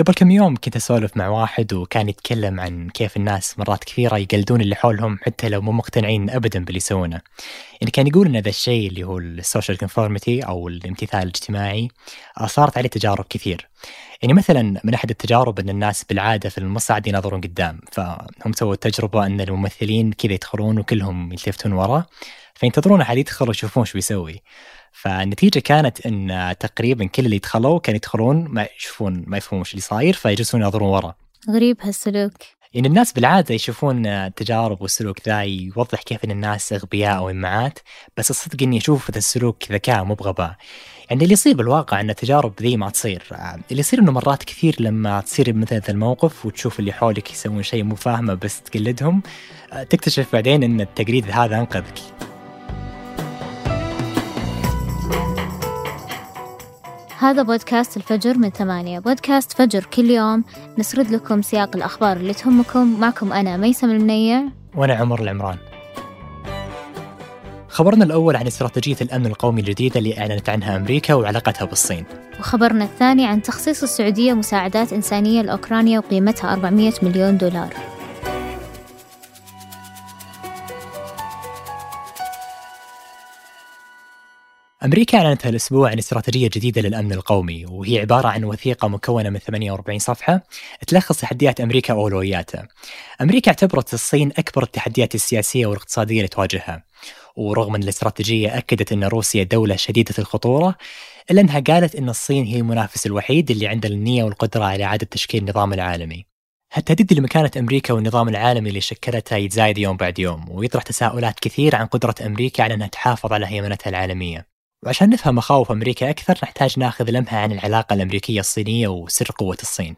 قبل كم يوم كنت أسولف مع واحد وكان يتكلم عن كيف الناس مرات كثيرة يقلدون اللي حولهم حتى لو مو مقتنعين أبدا باللي يسوونه. يعني كان يقول أن ذا الشيء اللي هو ال social conformity أو الامتثال الاجتماعي صارت عليه تجارب كثير. يعني مثلا من أحد التجارب أن الناس بالعادة في المصعد ينظرون قدام فهم سووا تجربة أن الممثلين كذا يدخلون وكلهم يلتفتون ورا فينتظرون أحد يدخل ويشوفون شو بيسوي. فالنتيجة كانت أن تقريبا كل اللي دخلوا كانوا يدخلون ما يشوفون ما يفهمون وش اللي صاير فيجلسون ينظرون ورا. غريب هالسلوك. يعني الناس بالعادة يشوفون التجارب والسلوك ذا يوضح كيف أن الناس أغبياء أو إمعات بس الصدق إني أشوف هذا السلوك ذكاء مو بغباء. يعني اللي يصير بالواقع أن التجارب ذي ما تصير. اللي يصير أنه مرات كثير لما تصير مثل هذا الموقف وتشوف اللي حولك يسوون شيء مو فاهمة بس تقلدهم تكتشف بعدين أن التقليد هذا أنقذك. هذا بودكاست الفجر من ثمانية. بودكاست فجر كل يوم نسرد لكم سياق الأخبار اللي تهمكم. معكم أنا ميسم المنيع. وأنا عمر العمران. خبرنا الأول عن استراتيجية الأمن القومي الجديدة اللي أعلنت عنها أمريكا وعلاقتها بالصين. وخبرنا الثاني عن تخصيص السعودية مساعدات إنسانية لأوكرانيا وقيمتها 400 مليون دولار. أمريكا أعلنت هالأسبوع عن استراتيجية جديدة للأمن القومي وهي عبارة عن وثيقة مكونة من 48 صفحة تلخص تحديات أمريكا وأولوياتها. أمريكا اعتبرت الصين أكبر التحديات السياسية والاقتصادية اللي تواجهها. ورغم أن الاستراتيجية أكدت أن روسيا دولة شديدة الخطورة إلا أنها قالت أن الصين هي المنافس الوحيد اللي عنده النية والقدرة على إعادة تشكيل النظام العالمي. هالتهديد لمكانة أمريكا والنظام العالمي اللي شكلتها يتزايد يوم بعد يوم ويطرح تساؤلات كثير عن قدرة أمريكا على أنها تحافظ على هيمنتها العالمية وعشان نفهم مخاوف أمريكا أكثر نحتاج ناخذ لمحة عن العلاقة الأمريكية الصينية وسر قوة الصين.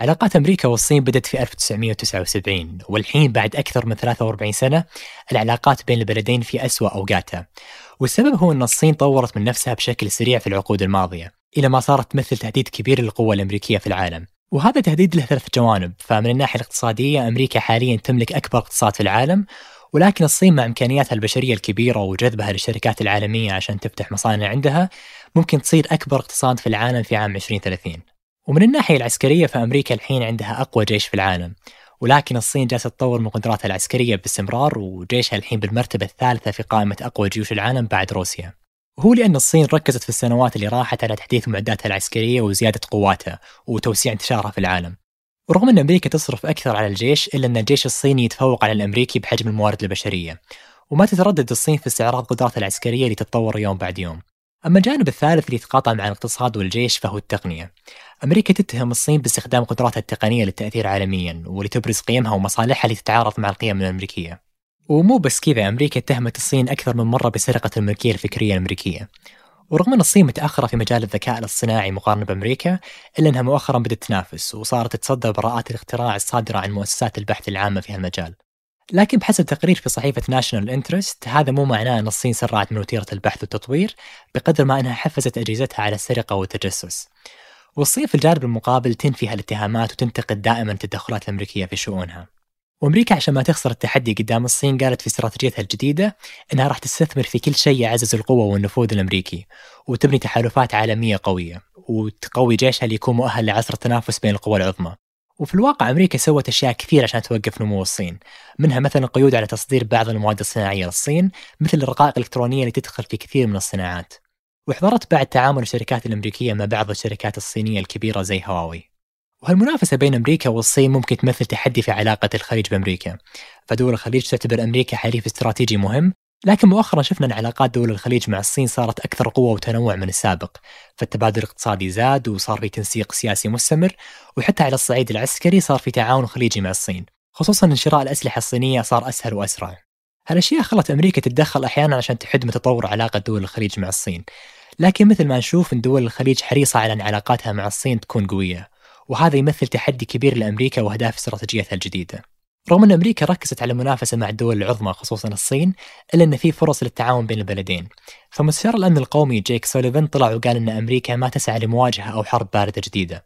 علاقات أمريكا والصين بدأت في 1979 والحين بعد أكثر من 43 سنة العلاقات بين البلدين في أسوأ أوقاتها والسبب هو أن الصين طورت من نفسها بشكل سريع في العقود الماضية إلى ما صارت تمثل تهديد كبير للقوة الأمريكية في العالم وهذا تهديد له ثلاث جوانب فمن الناحية الاقتصادية أمريكا حاليا تملك أكبر اقتصاد في العالم ولكن الصين مع إمكانياتها البشرية الكبيرة وجذبها للشركات العالمية عشان تفتح مصانع عندها ممكن تصير أكبر اقتصاد في العالم في عام 2030 ومن الناحية العسكرية فأمريكا الحين عندها أقوى جيش في العالم. ولكن الصين جالسة تطور من قدراتها العسكرية باستمرار وجيشها الحين بالمرتبة الثالثة في قائمة أقوى جيوش العالم بعد روسيا. وهو لأن الصين ركزت في السنوات اللي راحت على تحديث معداتها العسكرية وزيادة قواتها وتوسيع انتشارها في العالم. ورغم أن أمريكا تصرف أكثر على الجيش إلا أن الجيش الصيني يتفوق على الأمريكي بحجم الموارد البشرية وما تتردد الصين في استعراض قدراتها العسكرية اللي تتطور يوم بعد يوم. أما الجانب الثالث اللي يتقاطع مع الاقتصاد والجيش فهو التقنية. أمريكا تتهم الصين باستخدام قدراتها التقنية للتأثير عالميا ولتبرز قيمها ومصالحها اللي تتعارض مع القيم الأمريكية. ومو بس كذا أمريكا اتهمت الصين أكثر من مرة بسرقة الملكية الفكرية الأمريكية. ورغم أن الصين متأخرة في مجال الذكاء الاصطناعي مقارنة بأمريكا إلا أنها مؤخرا بدأت تنافس وصارت تتصدر براءات الاختراع الصادرة عن مؤسسات البحث العامة في هالمجال. لكن بحسب تقرير في صحيفة ناشونال انترست هذا مو معناه أن الصين سرعت من وتيرة البحث والتطوير بقدر ما أنها حفزت أجهزتها على السرقة والتجسس. والصين في الجانب المقابل تنفي هالاتهامات وتنتقد دائما التدخلات الأمريكية في شؤونها. وأمريكا عشان ما تخسر التحدي قدام الصين قالت في استراتيجيتها الجديدة إنها راح تستثمر في كل شيء يعزز القوة والنفوذ الأمريكي وتبني تحالفات عالمية قوية وتقوي جيشها ليكون مؤهل لعصر التنافس بين القوى العظمى. وفي الواقع أمريكا سوت أشياء كثير عشان توقف نمو الصين، منها مثلا قيود على تصدير بعض المواد الصناعية للصين مثل الرقائق الإلكترونية اللي تدخل في كثير من الصناعات. وحضرت بعد تعامل الشركات الأمريكية مع بعض الشركات الصينية الكبيرة زي هواوي. وهالمنافسة بين أمريكا والصين ممكن تمثل تحدي في علاقة الخليج بأمريكا. فدول الخليج تعتبر أمريكا حليف استراتيجي مهم لكن مؤخرا شفنا أن علاقات دول الخليج مع الصين صارت أكثر قوة وتنوع من السابق. فالتبادل الاقتصادي زاد وصار في تنسيق سياسي مستمر وحتى على الصعيد العسكري صار في تعاون خليجي مع الصين. خصوصا ان شراء الأسلحة الصينية صار أسهل وأسرع. هالأشياء خلت أمريكا تتدخل أحيانا عشان تحد من تطور علاقة دول الخليج مع الصين. لكن مثل ما نشوف إن دول الخليج حريصة على أن علاقاتها مع الصين تكون قوية. وهذا يمثل تحدي كبير لأمريكا وأهداف استراتيجيتها الجديدة. رغم أن أمريكا ركزت على المنافسة مع الدول العظمى خصوصا الصين إلا أن في فرص للتعاون بين البلدين. فمستشار الأمن القومي جيك سوليفان طلع وقال أن أمريكا ما تسعى لمواجهة أو حرب باردة جديدة.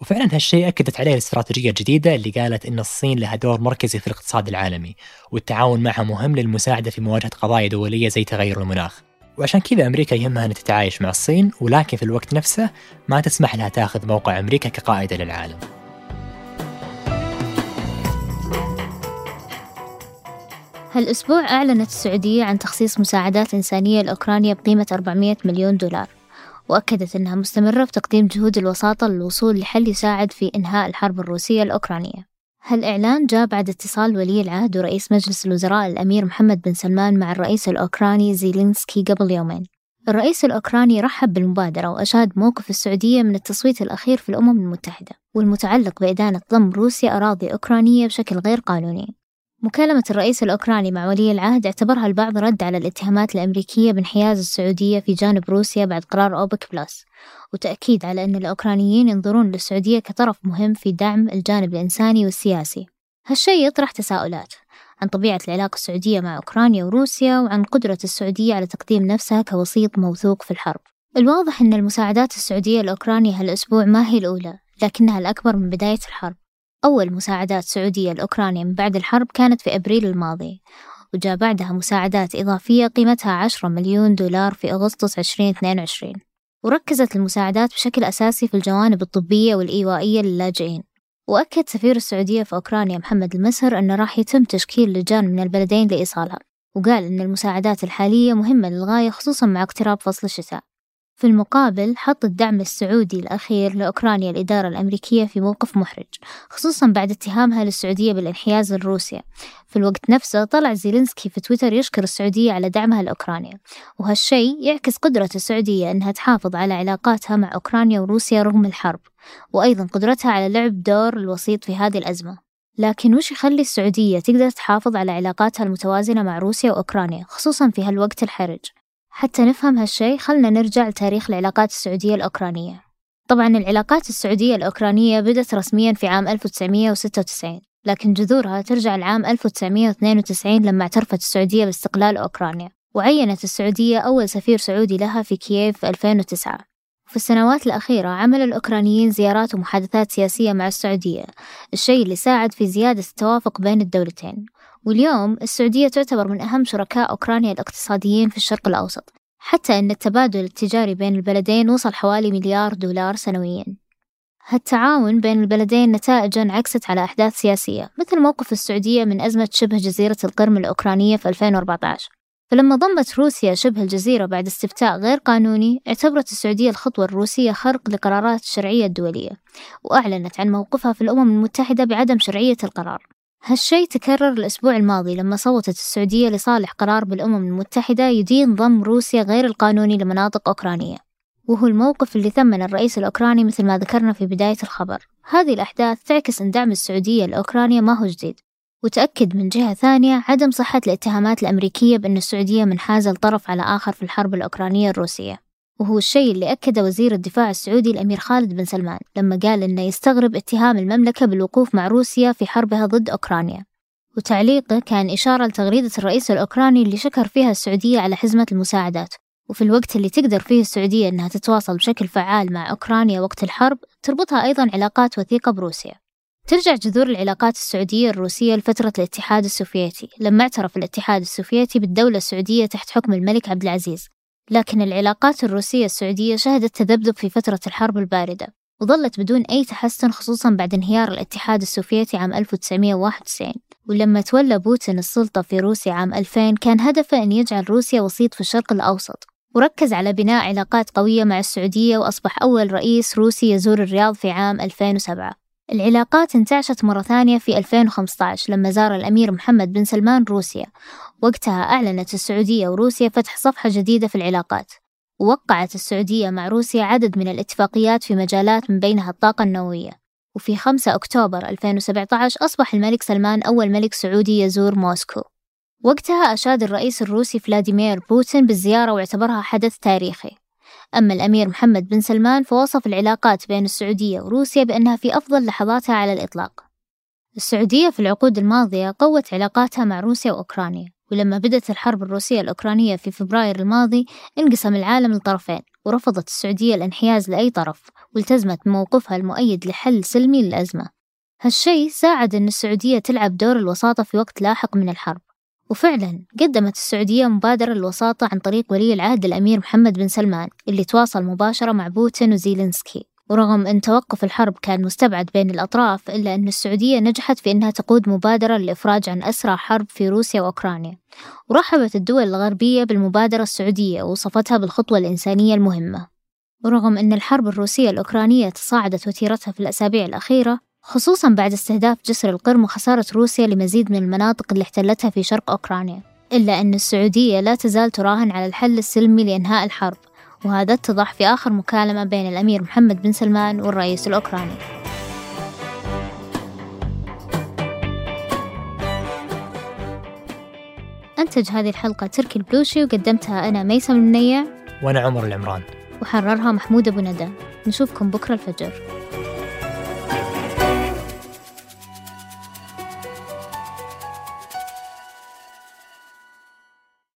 وفعلا هالشيء أكدت عليه الاستراتيجية الجديدة اللي قالت أن الصين لها دور مركزي في الاقتصاد العالمي والتعاون معها مهم للمساعدة في مواجهة قضايا دولية زي تغير المناخ. وعشان كذا أمريكا يهمها أن تتعايش مع الصين ولكن في الوقت نفسه ما تسمح لها تاخذ موقع أمريكا كقائدة للعالم. هالأسبوع أعلنت السعودية عن تخصيص مساعدات إنسانية لأوكرانيا بقيمة 400 مليون دولار وأكدت أنها مستمرة في تقديم جهود الوساطة للوصول لحل يساعد في إنهاء الحرب الروسية الأوكرانية. هالإعلان جاء بعد اتصال ولي العهد ورئيس مجلس الوزراء الأمير محمد بن سلمان مع الرئيس الأوكراني زيلينسكي قبل يومين. الرئيس الأوكراني رحب بالمبادرة وأشاد موقف السعودية من التصويت الأخير في الأمم المتحدة والمتعلق بإدانة ضم روسيا أراضي أوكرانية بشكل غير قانوني. مكالمة الرئيس الأوكراني مع ولي العهد اعتبرها البعض رد على الاتهامات الأمريكية بانحياز السعودية في جانب روسيا بعد قرار أوبك بلس وتأكيد على أن الأوكرانيين ينظرون للسعودية كطرف مهم في دعم الجانب الإنساني والسياسي. هالشيء يطرح تساؤلات عن طبيعة العلاقة السعودية مع أوكرانيا وروسيا وعن قدرة السعودية على تقديم نفسها كوسيط موثوق في الحرب. الواضح أن المساعدات السعودية لأوكرانيا هالأسبوع ما هي الأولى لكنها الأكبر من بداية الحرب. أول مساعدات سعودية لأوكرانيا من بعد الحرب كانت في أبريل الماضي وجاء بعدها مساعدات إضافية قيمتها 10 مليون دولار في أغسطس 2022 وركزت المساعدات بشكل أساسي في الجوانب الطبية والإيوائية للاجئين. وأكد سفير السعودية في أوكرانيا محمد المسر أنه راح يتم تشكيل لجان من البلدين لإيصالها وقال أن المساعدات الحالية مهمة للغاية خصوصا مع اقتراب فصل الشتاء. في المقابل حط الدعم السعودي الأخير لأوكرانيا الإدارة الأمريكية في موقف محرج خصوصا بعد اتهامها للسعودية بالانحياز لروسيا. في الوقت نفسه طلع زيلينسكي في تويتر يشكر السعودية على دعمها لأوكرانيا. وهالشي يعكس قدرة السعودية أنها تحافظ على علاقاتها مع أوكرانيا وروسيا رغم الحرب وأيضا قدرتها على لعب دور الوسيط في هذه الأزمة. لكن وش يخلي السعودية تقدر تحافظ على علاقاتها المتوازنة مع روسيا وأوكرانيا خصوصا في هالوقت الحرج؟ حتى نفهم هالشي خلنا نرجع لتاريخ العلاقات السعودية الأوكرانية. طبعا العلاقات السعودية الأوكرانية بدت رسميا في عام 1996 لكن جذورها ترجع لعام 1992 لما اعترفت السعودية باستقلال أوكرانيا وعينت السعودية أول سفير سعودي لها في كييف في 2009 في السنوات الأخيرة عمل الأوكرانيين زيارات ومحادثات سياسية مع السعودية الشيء اللي ساعد في زيادة التوافق بين الدولتين. واليوم السعودية تعتبر من أهم شركاء أوكرانيا الاقتصاديين في الشرق الأوسط حتى أن التبادل التجاري بين البلدين وصل حوالي مليار دولار سنويا. هالتعاون بين البلدين نتائجا عكست على أحداث سياسية مثل موقف السعودية من أزمة شبه جزيرة القرم الأوكرانية في 2014 فلما ضمت روسيا شبه الجزيرة بعد استفتاء غير قانوني اعتبرت السعودية الخطوة الروسية خرق لقرارات الشرعية الدولية وأعلنت عن موقفها في الأمم المتحدة بعدم شرعية القرار. هالشي تكرر الأسبوع الماضي لما صوتت السعودية لصالح قرار بالأمم المتحدة يدين ضم روسيا غير القانوني لمناطق أوكرانية وهو الموقف اللي ثمن الرئيس الأوكراني مثل ما ذكرنا في بداية الخبر. هذه الأحداث تعكس أن دعم السعودية لأوكرانيا ما هو جديد وتأكد من جهة ثانية عدم صحة الاتهامات الأمريكية بأن السعودية منحازة لطرف على آخر في الحرب الأوكرانية الروسية. وهو الشيء اللي أكده وزير الدفاع السعودي الأمير خالد بن سلمان لما قال إنه يستغرب اتهام المملكة بالوقوف مع روسيا في حربها ضد أوكرانيا. وتعليقه كان إشارة لتغريدة الرئيس الأوكراني اللي شكر فيها السعودية على حزمة المساعدات. وفي الوقت اللي تقدر فيه السعودية إنها تتواصل بشكل فعال مع أوكرانيا وقت الحرب تربطها أيضا علاقات وثيقة بروسيا. ترجع جذور العلاقات السعودية الروسية لفترة الاتحاد السوفيتي لما اعترف الاتحاد السوفيتي بالدولة السعودية تحت حكم الملك عبد العزيز. لكن العلاقات الروسية السعودية شهدت تذبذب في فترة الحرب الباردة وظلت بدون أي تحسن خصوصا بعد انهيار الاتحاد السوفيتي عام 1991 ولما تولى بوتين السلطة في روسيا عام 2000 كان هدفه أن يجعل روسيا وسيط في الشرق الأوسط وركز على بناء علاقات قوية مع السعودية وأصبح أول رئيس روسي يزور الرياض في عام 2007 العلاقات انتعشت مرة ثانية في 2015 لما زار الأمير محمد بن سلمان روسيا وقتها أعلنت السعودية وروسيا فتح صفحة جديدة في العلاقات. ووقعت السعودية مع روسيا عدد من الاتفاقيات في مجالات من بينها الطاقة النووية. وفي 5 أكتوبر 2017 أصبح الملك سلمان أول ملك سعودي يزور موسكو. وقتها أشاد الرئيس الروسي فلاديمير بوتين بالزيارة واعتبرها حدث تاريخي. أما الأمير محمد بن سلمان فوصف العلاقات بين السعودية وروسيا بأنها في أفضل لحظاتها على الإطلاق. السعودية في العقود الماضية قوت علاقاتها مع روسيا وأوكرانيا. ولما بدأت الحرب الروسية الأوكرانية في فبراير الماضي انقسم العالم لطرفين ورفضت السعودية الانحياز لأي طرف والتزمت بموقفها المؤيد لحل سلمي للأزمة. هالشي ساعد أن السعودية تلعب دور الوساطة في وقت لاحق من الحرب. وفعلا قدمت السعودية مبادرة للوساطة عن طريق ولي العهد الأمير محمد بن سلمان اللي تواصل مباشرة مع بوتين وزيلينسكي. ورغم أن توقف الحرب كان مستبعد بين الأطراف إلا أن السعودية نجحت في أنها تقود مبادرة للإفراج عن أسرى حرب في روسيا وأوكرانيا. ورحبت الدول الغربية بالمبادرة السعودية ووصفتها بالخطوة الإنسانية المهمة. ورغم أن الحرب الروسية الأوكرانية تصاعدت وتيرتها في الأسابيع الأخيرة خصوصا بعد استهداف جسر القرم وخسارة روسيا لمزيد من المناطق اللي احتلتها في شرق أوكرانيا. إلا أن السعودية لا تزال تراهن على الحل السلمي لإنهاء الحرب. وهذا اتضح في آخر مكالمة بين الأمير محمد بن سلمان والرئيس الأوكراني. أنتج هذه الحلقة تركي البلوشي وقدمتها أنا ميسم المنيع وأنا عمر العمران. وحررها محمود أبو ندى. نشوفكم بكرة الفجر.